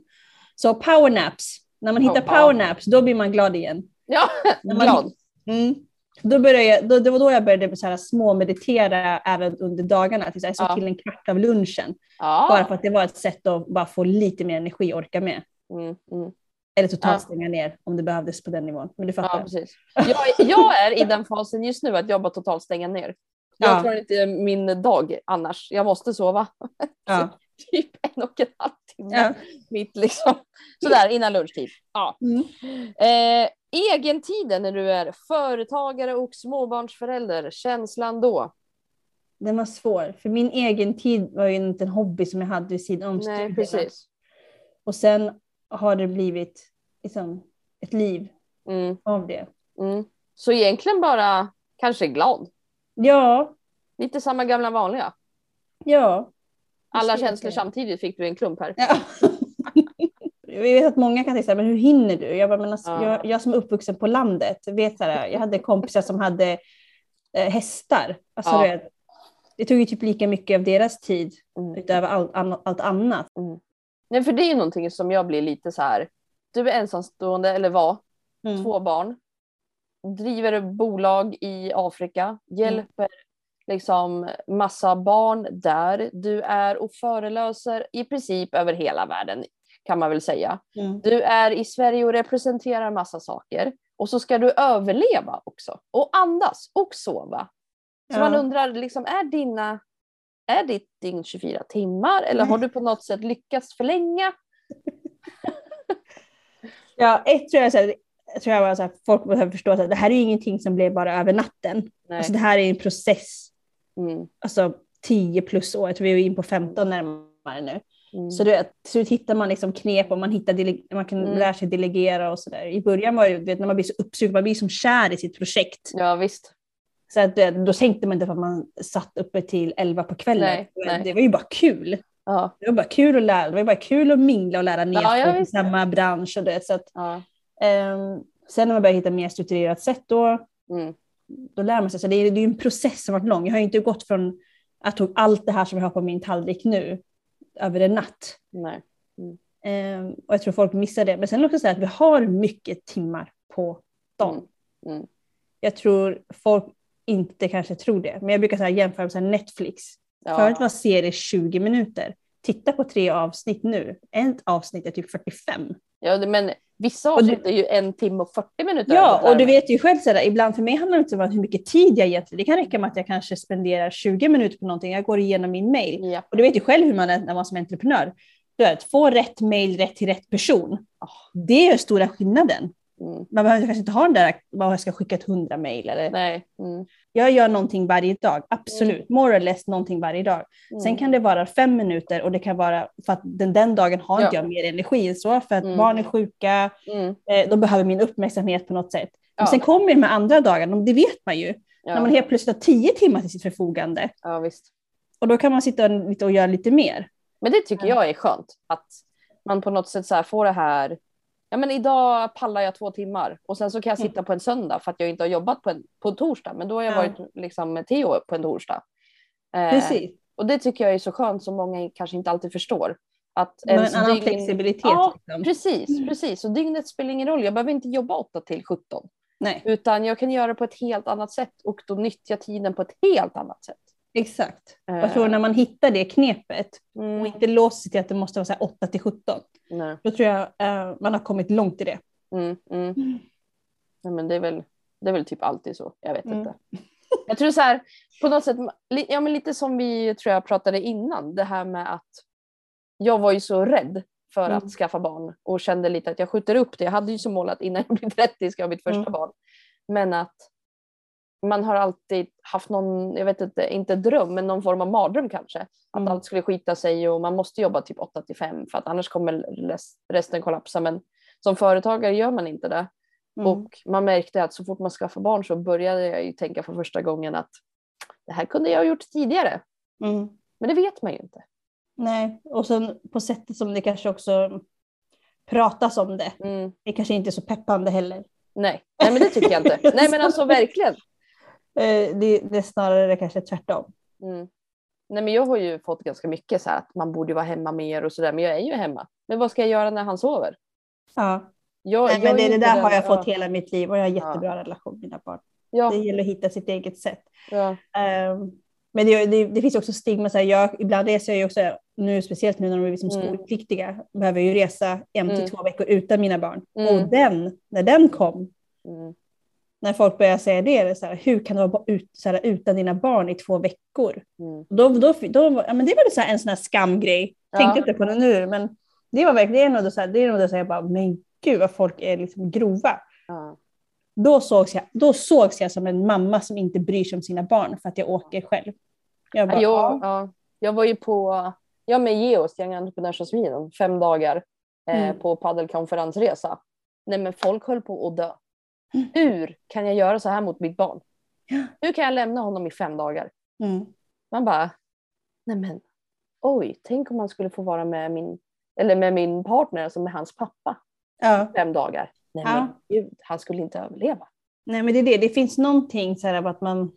Så powernaps, när man hittar powernaps då blir man glad igen. ja, När man- glad. Mm. Då började jag, då, det var då jag började så här små-meditera även under dagarna. Tills jag såg Ja. till en kvart av lunchen. Bara för att det var ett sätt att bara få lite mer energi och orka med. Mm, mm. Eller totalt Ja. stänga ner om det behövdes på den nivån. Men du ja, fattar. precis. Jag, jag är i den fasen just nu att jag bara totalt stänga ner. Jag Ja. tror inte min dag annars. Jag måste sova. Ja. Typ en och en halv timme. Ja. Mitt liksom. Sådär innan lunchtid. Ja. Mm. Eh, egentiden när du är företagare och småbarnsförälder, känslan då? Den var svår. För min egen tid var ju inte en hobby som jag hade vid sidan om Nej, precis. Och sen har det blivit liksom, ett liv Mm, av det. mm. Så egentligen bara kanske glad. Ja, Lite samma gamla vanliga. ja. Alla känslor det. samtidigt fick du en klump här. Ja. Jag vet att många kan säga, men hur hinner du? Jag, bara, men alltså, Ja. jag, jag som är uppvuxen på landet, vet så här, jag hade kompisar som hade eh, hästar. Alltså, Ja. du vet, det tog ju typ lika mycket av deras tid Mm. utöver all, all, allt annat. Nej, för det är ju någonting som jag blir lite så här. Du är ensamstående eller var, Mm. två barn, driver bolag i Afrika, hjälper liksom massa barn där. Du är och föreläser i princip över hela världen kan man väl säga. Mm. Du är i Sverige och representerar massa saker. Och så ska du överleva också. Och andas och sova. Så Ja. man undrar, liksom, är, dina, är ditt dygn 24 timmar? Eller har du på något sätt lyckats förlänga? Ja, ett tror jag, så här, tror jag var så här, folk behöver förstå att det här är ingenting som blev bara över natten. Nej. Alltså, det här är en process, Mm, alltså 10 plus år, jag tror vi är in på 15 närmare nu. mm. Så, du så hittar man liksom knep och man, hittar man kan Mm. lära sig delegera och sådär. I början var det, vet, när man blir så uppsugen, man blir som kär i sitt projekt. Ja visst. Så att, vet, då tänkte man inte för att man satt uppe till 11 på kvällen. Nej, nej. Det var ju bara kul. Ja, Det var bara kul att lära, det var bara kul att mingla och lära nya Ja, i samma bransch. Och det, så att, ja. ehm, sen när man börjar hitta mer strukturerat sätt då, Mm. då lär man sig. Så det är, det är en process som varit lång. Jag har inte gått från att tog allt det här som jag har på min tallrik nu över en natt. Nej. Ehm, och jag tror folk missar det. Men sen också så att vi har mycket timmar på Mm. Mm. Jag tror folk inte kanske tror det, men jag brukar så jämföra med Netflix. Ja. Förut var serier 20 minuter. Titta på tre avsnitt nu. Ett avsnitt är typ 45. Ja, men vissa avsnitt är ju en timme och 40 minuter. Ja, och du vet ju själv, sådär, ibland för mig handlar det inte om hur mycket tid jag egentligen, det kan räcka med att jag kanske spenderar 20 minuter på någonting, jag går igenom min mail. Ja. Och du vet ju själv hur man är när man som entreprenör. Du vet, få rätt mail rätt till rätt person. Oh. Det är stora skillnaden. Mm. Man behöver kanske inte ha den där, jag ska skicka ett hundra mejl eller. Nej. Mm. Jag gör någonting varje dag, absolut. Mm. More or less någonting varje dag. Mm. Sen kan det vara fem minuter och det kan vara för att den, den dagen har ja. inte jag mer energi så för att mm. barn är sjuka, mm. eh, de behöver min uppmärksamhet på något sätt. Ja. sen kommer de andra dagarna, det vet man ju. Ja. När man helt plötsligt har tio timmar till sitt förfogande. Ja, visst. Och då kan man sitta och, och göra lite mer. Men det tycker jag är skönt, att man på något sätt så får det här ja men idag pallar jag två timmar och sen så kan jag mm. sitta på en söndag för att jag inte har jobbat på en, på en torsdag. Men då har jag ja. varit liksom med Theo på en torsdag. Eh, Precis. Och det tycker jag är så skönt som många kanske inte alltid förstår. Att en annan dygn... flexibilitet. Ja, liksom. precis, mm. precis. Och dygnet spelar ingen roll. Jag behöver inte jobba 8 till 17. Nej. Utan jag kan göra det på ett helt annat sätt och då nyttja tiden på ett helt annat sätt. Exakt. Jag tror när man hittar det knepet mm. och inte låser sig till att det måste vara så 8 till 17. Nej. Då tror jag uh, man har kommit långt i det. Mm, mm. mm. Ja, men det, är väl, det är väl typ alltid så. Jag vet mm. inte. Jag tror så här, på något sätt, ja, men lite som vi tror jag pratade innan, det här med att jag var ju så rädd för att mm. skaffa barn och kände lite att jag skjuter upp det. Jag hade ju som mål att innan jag blir 30 ska jag ha mitt första barn. Men att man har alltid haft någon, jag vet inte, inte dröm, men någon form av mardröm kanske. Att mm. allt skulle skita sig och man måste jobba typ 8 till 5 för att annars kommer resten kollapsa. Men som företagare gör man inte det. Mm. Och man märkte att så fort man skaffade barn så började jag ju tänka för första gången att det här kunde jag ha gjort tidigare. Mm. Men det vet man ju inte. Nej, och sen på sättet som det kanske också pratas om det. Mm. Det kanske inte är så peppande heller. Nej, Nej men det tycker jag inte. Nej men alltså verkligen. Eh, det, det är snarare kanske tvärtom. Mm. Nej, men jag har ju fått ganska mycket så här att man borde vara hemma mer och sådär, men jag är ju hemma. Men vad ska jag göra när han sover? Ja. Jag, Nej, men det, det där har jag fått hela mitt liv och jag har jättebra ja. relation med mina barn. Ja. Det gäller att hitta sitt eget sätt. Ja. Um, men det, det, det, finns också stigma, så här, jag, ibland reser jag ju också, nu, speciellt nu när de är liksom mm. skolpliktiga, behöver jag ju resa en till mm. två veckor utan mina barn. Mm. Och den, när den kom, mm när folk börjar säga det, så här, hur kan du vara ut, så här, utan dina barn i två veckor? Mm. Då, då, då, ja, men det var så här, en sån här skamgrej, ja. tänkte inte på det nu, men det var verkligen nog så här, det är nog så här, bara, men gud vad folk är liksom grova. Ja. Då, sågs jag, då sågs jag som en mamma som inte bryr sig om sina barn för att jag åker själv. Jag, bara, ja, ja. jag var ju på, jag med Geos, Young Entrepreneurs of Sweden, fem dagar eh, mm. på paddelkonferensresa. Nej men folk höll på att dö. Hur kan jag göra så här mot mitt barn? Hur kan jag lämna honom i fem dagar? Mm. Man bara, nej men oj, tänk om man skulle få vara med min, eller med min partner, alltså med hans pappa, ja. fem dagar. Nej ja. men gud, han skulle inte överleva. Nej men det är det, det finns någonting så här att man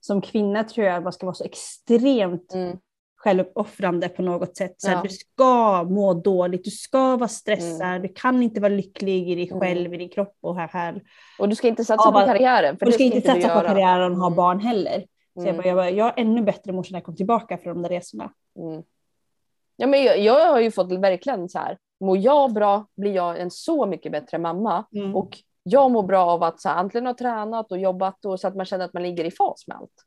som kvinna tror jag man ska vara så extremt mm självuppoffrande på något sätt. Så ja. Du ska må dåligt, du ska vara stressad, mm. du kan inte vara lycklig i dig mm. själv, mm. i din kropp och här, här. Och du ska inte satsa ja, på karriären. För du ska inte satsa på karriären och ha mm. barn heller. Så jag, bara, jag, bara, jag är ännu bättre morsa när jag kom tillbaka från de där resorna. Mm. Ja, men jag, jag, har ju fått verkligen så här, mår jag bra blir jag en så mycket bättre mamma. Mm. Och jag mår bra av att så här, antingen ha tränat och jobbat och så att man känner att man ligger i fas med allt.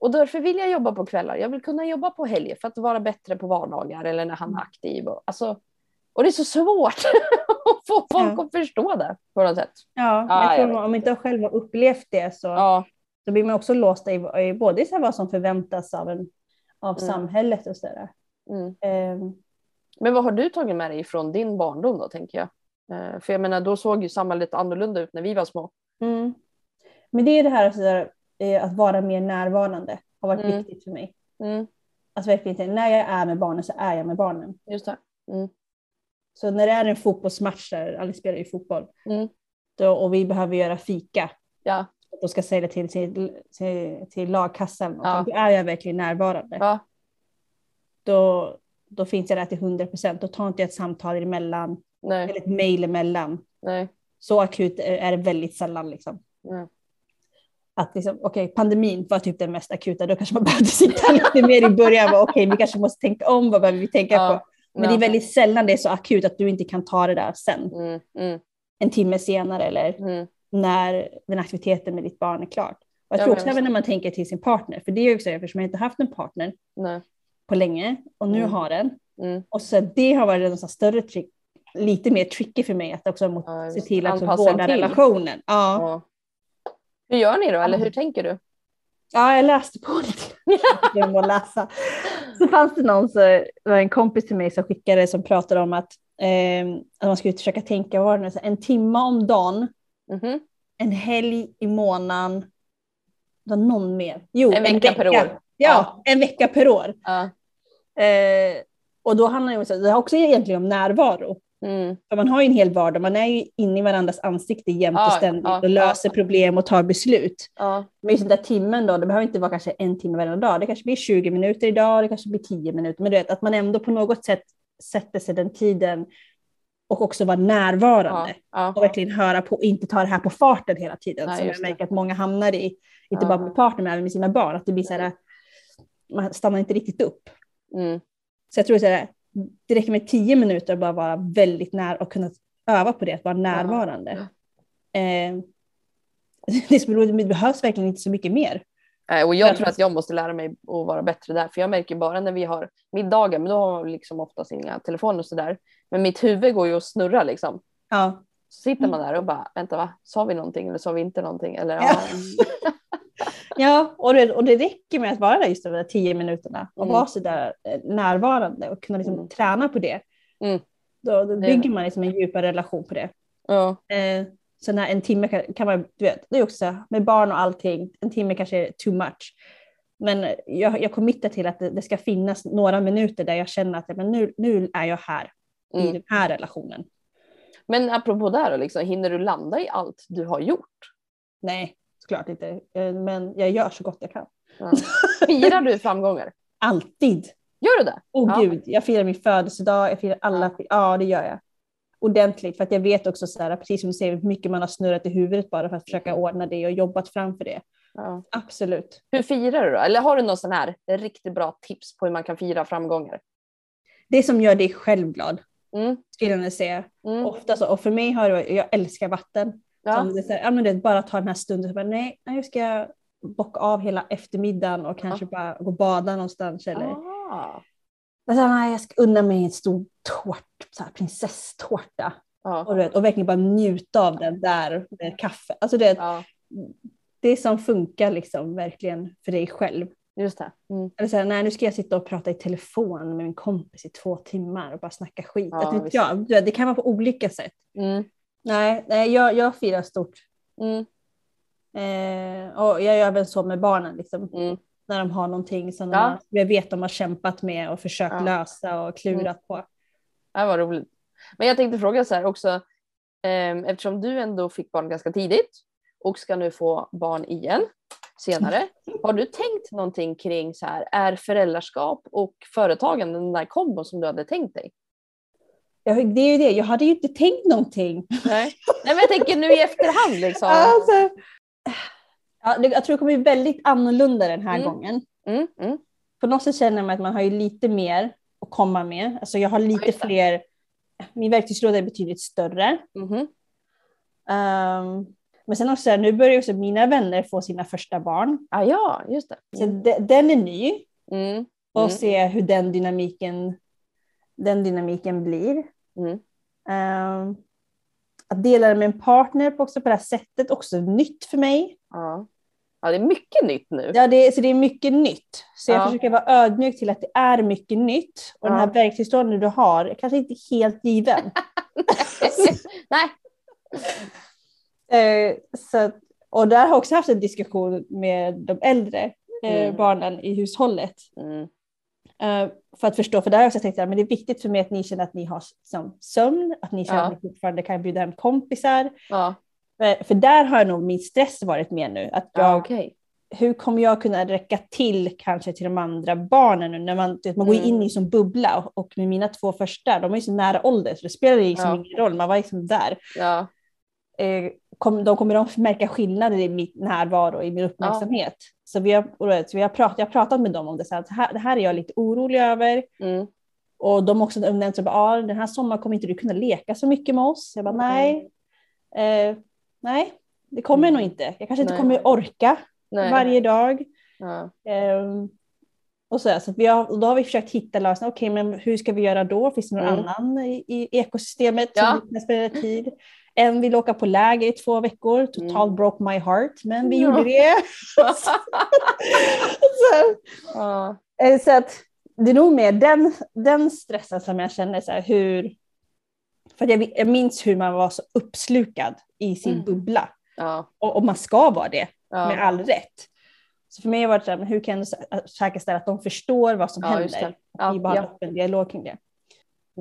Och därför vill jag jobba på kvällar. Jag vill kunna jobba på helger för att vara bättre på vardagar eller när han är mm. aktiv. Och, alltså, och det är så svårt att få folk ja. att förstå det på något sätt. Ja, ah, jag tror jag om inte jag själv har upplevt det så, ja. så blir man också låst i, i både så vad som förväntas av, en, av mm. samhället och sådär. Mm. Um, Men vad har du tagit med dig från din barndom då tänker jag? Uh, för jag menar då såg ju samhället annorlunda ut när vi var små. Mm. Men det är det här, så där eh, att vara mer närvarande har varit mm. viktigt för mig. Mm. Att verkligen, när jag är med barnen så är jag med barnen. Just det. Mm. Så när det är en fotbollsmatch, där Alice spelar ju fotboll, mm. då, och vi behöver göra fika, ja. och ska sälja till, till, till, till lagkassan, ja. då är jag verkligen närvarande. Ja. Då, då finns jag där till 100 procent. Då tar inte jag ett samtal emellan, Nej. eller ett mejl emellan. Nej. Så akut är det väldigt sällan. Liksom. Mm. Att liksom, okay, pandemin var typ den mest akuta, då kanske man behövde sitta lite mer i början. Okej, okay, vi kanske måste tänka om, vad behöver vi tänka Ja. på? Men det är väldigt sällan det är så akut att du inte kan ta det där sen. Mm, mm, En timme senare eller mm. när den aktiviteten med ditt barn är klart. Och jag Ja, tror också även när man tänker till sin partner, för det är ju också eftersom jag inte haft en partner Nej. på länge och nu Mm. har en. Mm. Och så det har varit en sån större trick, lite mer tricky för mig att också må- Ja, se till att vårda till. relationen. Ja. Hur gör ni då, eller hur tänker du? ja, jag läste på lite. Jag må läsa. Så fanns det någon, så, det var en kompis till mig som skickade som pratade om att, eh, att man skulle försöka tänka, vad det en timme om dagen, Mhm. en helg i månaden, var någon mer. Jo, En vecka per år. Ja, Ja. en vecka per år. Ja. Eh, och då handlar det om, det också egentligen om närvaro. Mm. För man har ju en hel vardag, man är ju inne i varandras ansikte jämt och ständigt ja, och löser ja. problem och tar beslut. Men just den där timmen då, det behöver inte vara kanske en timme varje dag. Det kanske blir 20 minuter idag, det kanske blir 10 minuter. Men du vet, att man ändå på något sätt sätter sig den tiden och också vara närvarande. Och verkligen höra på inte ta det här på farten hela tiden. Nej, som jag märker att många hamnar i, inte bara med partner men även med sina barn. Att det blir så här, man stannar inte riktigt upp. Mm. Så jag tror så här, det räcker med 10 minuter att bara vara väldigt nära och kunna öva på det, att vara närvarande. Eh, det, behövs verkligen inte så mycket mer. Och jag tror att jag måste lära mig att vara bättre där. För jag märker bara när vi har middagar, men då har man liksom oftast inga telefoner och sådär. Men mitt huvud går ju och snurrar liksom. Ja, Så sitter man där och bara, vänta va, sa vi någonting eller sa vi inte någonting? Eller, ja. Ja. och, det, och det räcker med att vara där just de där 10 minuterna och Mm. vara så där eh, närvarande och kunna liksom Mm. träna på det. Mm. Då, då Det- bygger man liksom en djupare relation på det. ja. Eh, så när en timme kan, kan man, du vet, det är också med barn och allting, en timme kanske är too much. Men jag, jag committar till att det, det ska finnas några minuter där jag känner att men nu, nu är jag här i Mm. den här relationen. Men apropå där då, liksom, hinner du landa i allt du har gjort? Nej, såklart inte. Eh, Men jag gör så gott jag kan. Ja. Firar du framgångar? Alltid. Gör du det? Åh Ja. gud, jag firar min födelsedag, jag firar alla, ja det gör jag. Ordentligt, för att jag vet också så här, precis som du säger, hur mycket man har snurrat i huvudet bara för att försöka ordna det och jobbat framför det. Ja. Absolut. Hur firar du då? Eller har du någon sån här riktigt bra tips på hur man kan fira framgångar? Det som gör dig själv glad, Mm. skulle jag säga. Mm. Ofta så, och för mig har det, jag älskar vatten. Ja. Som det, här, ja, men det, bara ta den här stunden, så bara, nej, nu ska jag bocka av hela eftermiddagen och kanske bara gå och bada någonstans. Eller, Ah. alltså, nej, jag ska unna mig en stor tårt, så här, prinsesstårta. Ja. Och, vet, och verkligen bara njuta av den där med kaffe. Alltså det, ja, det som funkar liksom verkligen för dig själv. just det. Mm. Eller så här, nej, nu ska jag sitta och prata i telefon med min kompis i två timmar och bara snacka skit. Ja, att, du vet, det kan vara på olika sätt. Mm. Nej, nej jag, jag firar stort. Mm. Eh, och jag gör även så med barnen. Liksom, Mm. när de har någonting som Ja. de jag vet de har kämpat med och försökt Ja. Mm. lösa och klurat på. Det var roligt. Men jag tänkte fråga så här också, ehm, eftersom du ändå fick barn ganska tidigt och ska nu få barn igen senare. Har du tänkt någonting kring så här, är föräldraskap och företagande den där kombon som du hade tänkt dig? Jag, det är ju det, jag hade ju inte tänkt någonting. Nej, Nej men jag tänker nu i efterhand liksom. Alltså, ja, jag tror det kommer bli väldigt annorlunda den här Mm. gången. Mm, mm, På något sätt känner man att man har ju lite mer att komma med. Alltså jag har lite det. fler, min verktygslåda är betydligt större. mhm. Ehm, men sen också, nu börjar också mina vänner få sina första barn. Ah, ja, just det. Så Mm, de, den är ny mm, och Mm. se hur den dynamiken, den dynamiken blir. mm. Ehm, att dela det med en partner på, också på det här sättet, också nytt för mig. Ja. ja, det är mycket nytt nu. Ja, det, är- så det är mycket nytt. Så jag Ja. försöker vara ödmjuk till att det är mycket nytt. Och den här Ja. verktygslådan du har är kanske inte helt given. Nej. Eh, så, och där har jag också haft en diskussion med de äldre Mm. barnen i hushållet. Mm. Eh, för att förstå, för där har jag också tänkt att men det är viktigt för mig att ni känner att ni har som sömn, att ni känner Ja. att ni fortfarande kan bjuda hem kompisar. Ja, För, för där har nog min stress varit med nu. Att jag, ja okej. Hur kommer jag kunna räcka till kanske till de andra barnen nu när man, vet, man går in Mm. i som bubbla och, och med mina två första, de är ju så nära ålder så det spelar liksom ingen roll, man var liksom där. Eh, kom, de kommer att märka skillnader i min närvaro, i min uppmärksamhet. Ja. Så vi har, så vi har pratat, jag har pratat med dem om det, så här, det här är jag lite orolig över. Mm. Och de har också nämnt att ah, den här sommaren kommer inte du kunna leka så mycket med oss. Jag bara nej, eh, nej, det kommer mm. nog inte. Jag kanske inte nej. kommer orka nej. varje dag. Ja. Eh, och så, så vi har, och då har vi försökt hitta lösningar. Okej, okay, men hur ska vi göra då? Finns det någon mm. annan i, i ekosystemet ja. som kan spela tid? En vill åka på läger i två veckor, totalt mm. broke my heart, men vi ja. gjorde det. så, ja. Eh, så att det är nog mer den, den stressen som jag känner, så här, hur... För jag, jag minns hur man var så uppslukad i sin mm. bubbla. Ja. Och, och, man ska vara det, med all rätt. Så för mig var det så här, hur kan jag säkerställa att de förstår vad som ja, händer? Ja, vi bara ja. öppen dialog kring det.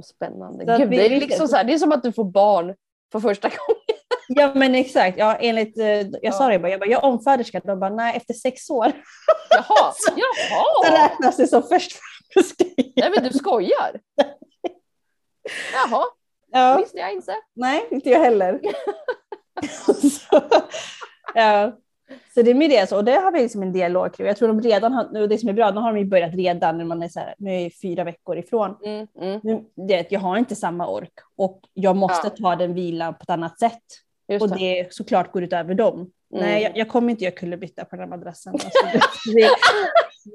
Spännande. Gud, det, är liksom så här, det är som att du får barn för första gången. Ja men exakt, ja, enligt, eh, jag ja. sa det bara, jag, bara, jag är omföderska, de bara nej efter sex år. Jaha, så, jaha. Så räknas det som först Nej men du skojar. Jaha, ja. visste jag inte. Nej, inte jag heller. så, ja. Så det är med det, och det har vi liksom en dialog kring. Jag tror de redan har, det som är bra, nu har de ju börjat redan när man är så här, nu är fyra veckor ifrån. Mm, mm. Nu, det, jag har inte samma ork och jag måste ja. ta den vilan på ett annat sätt. Just och det. det såklart går ut över dem. Mm. Nej, jag, jag, kommer inte göra kullerbytta på den här madrassen. Alltså, det,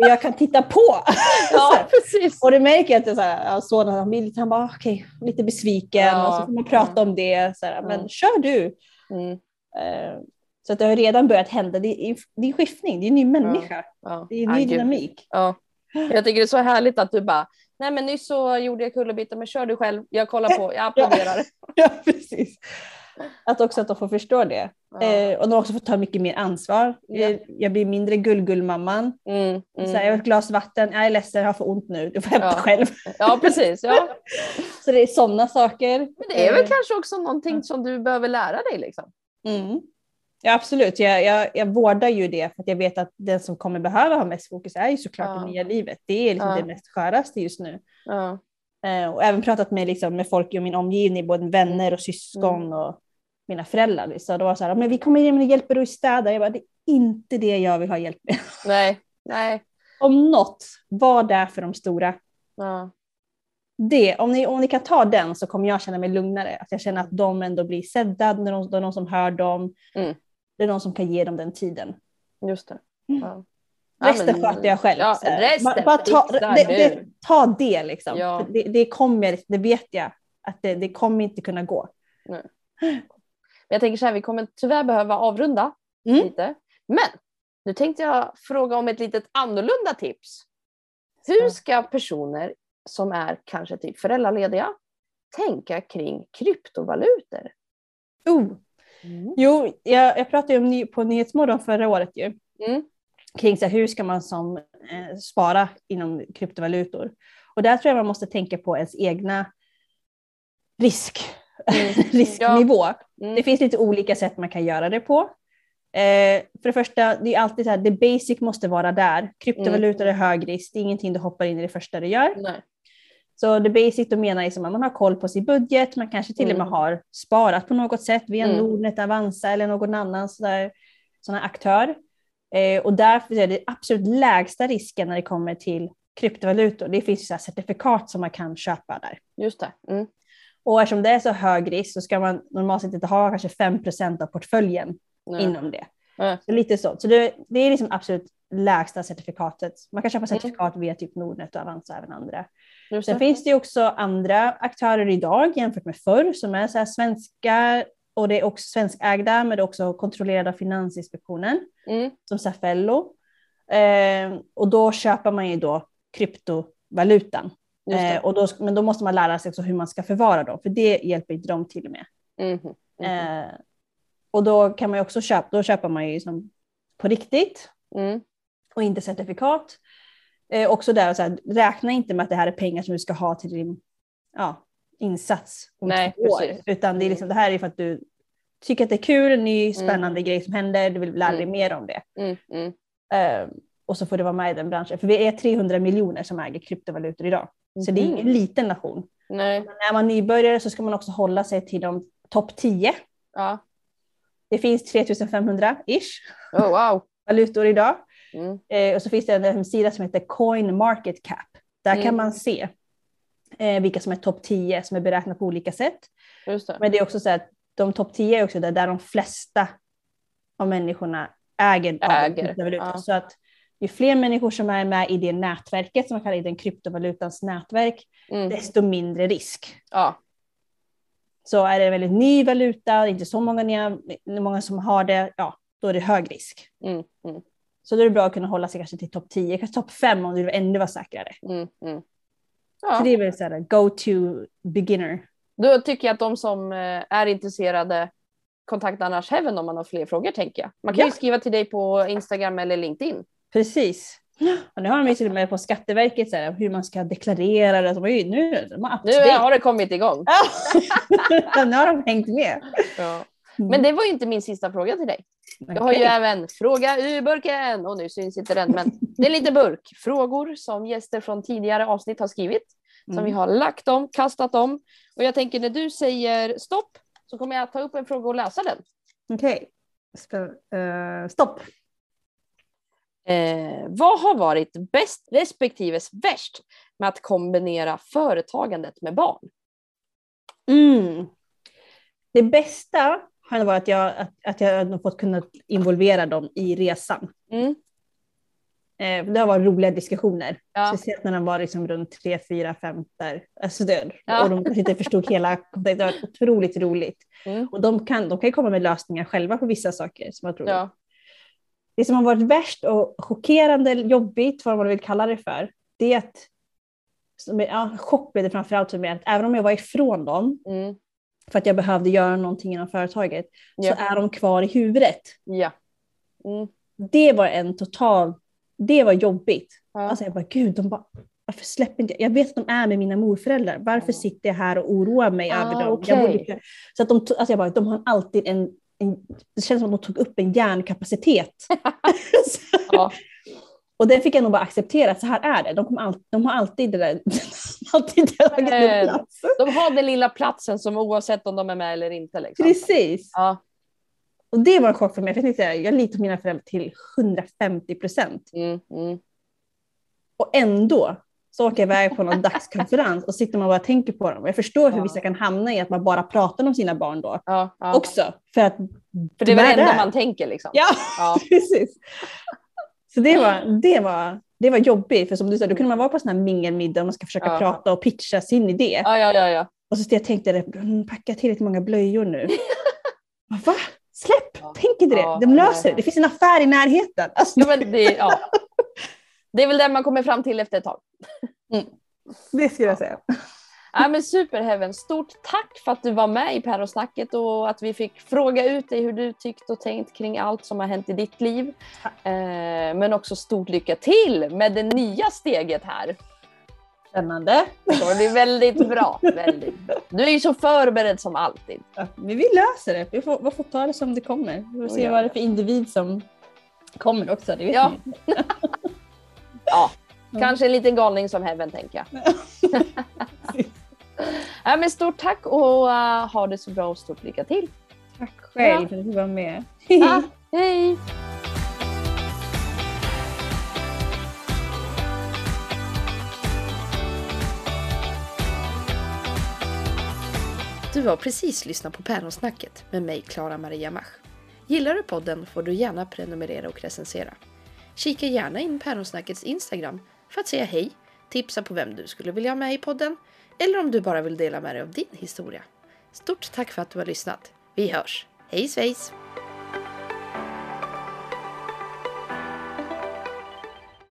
jag kan titta på. Ja, precis. Och det märker jag att det så här, sonen han blir lite, han bara okej, okay, lite besviken ja. och så får man prata om det. Så här, men kör du. Uh, så att det har redan börjat hända. Det är, det är skiftning, det är en ny människa. Ja. Det är en ny ja, dynamik. Ja. Jag tycker det är så härligt att du bara, nej men nyss så gjorde jag kullerbyttar, men kör du själv, jag kollar på, jag applåderar. Ja, precis. Att också att de får förstå det. Ja. Eh, och de också får ta mycket mer ansvar. Ja. Jag, jag blir mindre gullgullmamman. Mm, mm. jag har ett glas vatten, jag är ledsen, jag har för ont nu, du får hämta ja. själv. Ja, precis. Ja. så det är sådana saker. Men det är väl eh. kanske också någonting som du behöver lära dig liksom. Mm. Ja, absolut. Jag, jag, jag vårdar ju det för att jag vet att den som kommer behöva ha mest fokus är ju såklart ja. det nya livet. Det är liksom ja. det mest sköraste just nu. Ja. Eh, och även pratat med, liksom, med folk i min omgivning, både vänner och syskon mm. och mina föräldrar. Så det var så här, men vi kommer in och hjälper dig städa. Jag bara, det är inte det jag vill ha hjälp med. Nej, nej. Om något, var där för de stora. Ja. Det, om, ni, om ni kan ta den så kommer jag känna mig lugnare. Att jag känner att de ändå blir sedda, det är någon som hör dem. Mm. Det är någon som kan ge dem den tiden. Just det. Mm. Ja. Resten ja, sköter jag själv. Ja, resten bara ta, det, det, ta det liksom. Ja. Det, det, kommer, det vet jag, att det, det kommer inte kunna gå. Nej. Men jag tänker så här, vi kommer tyvärr behöva avrunda mm. lite. Men nu tänkte jag fråga om ett litet annorlunda tips. Hur ska personer som är kanske typ föräldralediga tänka kring kryptovalutor? Oh, Mm. Jo, jag, jag pratade ju om ny, på Nyhetsmorgon förra året ju. Mm. Kring så här, hur ska man som eh, spara inom kryptovalutor. Och där tror jag man måste tänka på ens egna risk, mm. risknivå. Ja. Mm. Det finns lite olika sätt man kan göra det på. Eh, för det första, det är alltid så här, det basic måste vara där. Kryptovalutor mm. är hög risk, det är ingenting du hoppar in i det första du gör. Nej. Så det basic då menar som att man har koll på sin budget, man kanske till och med mm. har sparat på något sätt via mm. Nordnet, Avanza eller någon annan sån aktör. Eh, och därför är det absolut lägsta risken när det kommer till kryptovalutor. Det finns så certifikat som man kan köpa där. Just det. Mm. Och eftersom det är så hög risk så ska man normalt sett inte ha kanske 5% av portföljen Nej. inom det. Nej. Så lite så. Så det, det är liksom absolut lägsta certifikatet. Man kan köpa mm. certifikat via typ Nordnet och Avanza även andra. Sen finns det också andra aktörer idag jämfört med förr som är så svenska och det är också svenskägda men det också kontrollerade av Finansinspektionen mm. som Safello. Eh, och då köper man ju då kryptovalutan. Eh, och då, men då måste man lära sig också hur man ska förvara dem för det hjälper inte dem till med. Mm. Mm. Eh, och då kan man också köpa, då köper man ju som på riktigt mm. och inte certifikat. Eh, också där, så här, räkna inte med att det här är pengar som du ska ha till din ja, insats om Nej, två år. Utan det, är liksom, det här är för att du tycker att det är kul, en ny mm. spännande mm. grej som händer, du vill lära dig mm. mer om det. Mm. Mm. Uh, och så får du vara med i den branschen. För vi är 300 miljoner som äger kryptovalutor idag. Så det är ingen liten nation. Nej. Men när man nybörjare så ska man också hålla sig till de topp 10. Ja. Det finns 3500-ish Oh, wow. valutor idag. Mm. Eh, och så finns det en hemsida som heter Coin Market Cap. Där Mm. kan man se eh, vilka som är topp 10 som är beräknat på olika sätt. Det. Men det är också så att de topp 10 är också där, där de flesta av människorna äger, Äger, kryptovalutor. ja. Så att ju fler människor som är med i det nätverket, som man kallar den kryptovalutans nätverk, Mm. desto mindre risk. Ja. Så är det en väldigt ny valuta, inte så många, nya, många som har det, ja, då är det hög risk. Mm. Mm. Så då är det bra att kunna hålla sig kanske till topp 10, kanske topp 5 om du vill ännu vara säkrare. Mm. Mm. Så Ja. det är väl så här go-to beginner. Då tycker jag att de som eh, är intresserade kontaktar Annars Heaven om man har fler frågor tänker jag. Man kan Ja. ju skriva till dig på Instagram eller LinkedIn. Precis. Och nu har de ju till och med på Skatteverket så här, hur man ska deklarera det. De ju, nu de har Nu har det kommit igång. Nu har de hängt med. Ja. Men det var ju inte min sista fråga till dig. Jag har ju även fråga ur burken. Och nu syns inte den, men det är en liten burk. Frågor som gäster från tidigare avsnitt har skrivit. Som Mm. vi har lagt om, kastat om. Och jag tänker när du säger stopp så kommer jag ta upp en fråga och läsa den. Okej. Spä- eh, stopp. Eh, vad har varit bäst respektive värst med att kombinera företagandet med barn? Mm. Det bästa har nog varit att jag, att, att jag har fått kunna involvera dem i resan. Mm. Eh, det har varit roliga diskussioner. Ja. Speciellt när de var liksom runt tre, fyra, fem där. Alltså det, Ja. Och de kanske inte förstod hela kontexten. Det varit otroligt roligt. Mm. Och de kan, de kan komma med lösningar själva på vissa saker som jag tror. Ja. Det som har varit värst och chockerande, jobbigt, vad man vill kalla det för, det är att som ja, chock blev det framförallt för mig, att även om jag var ifrån dem Mm. För att jag behövde göra någonting inom företaget, Ja. så är de kvar i huvudet. ja. Mm. Det var en total, det var jobbigt. Ja. Alltså jag bara, gud, de bara, varför släpper inte jag? Jag vet att de är med mina morföräldrar. Varför sitter jag här och oroar mig Ah, över dem? okej. Jag borde, så att de, alltså jag bara, de har alltid en, en, det känns som att de tog upp en hjärnkapacitet. Ja. och det fick jag nog bara acceptera, att så här är det. De, kommer all, de har alltid det där, alltid tagit Eh. De har den lilla platsen som oavsett om de är med eller inte. Liksom. Precis. Ja. Och det var en chock för mig. För jag, tänkte, jag litar på mina föräldrar till 150 procent. Mm. Mm. Och ändå så åker jag iväg på någon dagskonferens och sitter man och bara tänker på dem. Jag förstår hur Ja. vissa kan hamna i att man bara pratar om sina barn då. Ja, ja. Också. För att För det är väl de det enda man tänker. Liksom. Ja. precis. Så det var, det var, det var jobbigt. För som du sa, då kunde man vara på sån här mingelmiddag och man ska försöka Ja. prata och pitcha sin idé. Ja, ja, ja, ja. Och så jag tänkte jag, "Mm, packa tillräckligt många blöjor nu. Va? Släpp! Ja. Tänk inte det. Ja, De löser det. Det finns en affär i närheten. Alltså, ja, men det, ja. det är väl det man kommer fram till efter ett tag. det skulle jag säga. Ja, men super Heaven, stort tack för att du var med i Päronsnacket och att vi fick fråga ut dig hur du tyckt och tänkt kring allt som har hänt i ditt liv. Eh, men också stort lycka till med det nya steget här. Spännande. Det kommer bli väldigt bra. Väldigt. Du är ju så förberedd som alltid. Ja, men vi löser det. Vi får, vi får ta det som det kommer. Vi får se vad det är för individ som kommer också. Det vet Ja. Ja, kanske en liten galning som Heaven tänker jag. ja, men stort tack och uh, ha det så bra och stort lycka till. Tack själv för att du var med. Ja, hej! Du har precis lyssnat på Päronsnacket med mig, Klara Maria Mach. Gillar du podden får du gärna prenumerera och recensera. Kika gärna in Päronsnackets Instagram för att säga hej, tipsa på vem du skulle vilja ha med i podden eller om du bara vill dela med dig av din historia. Stort tack för att du har lyssnat. Vi hörs. Hej svejs!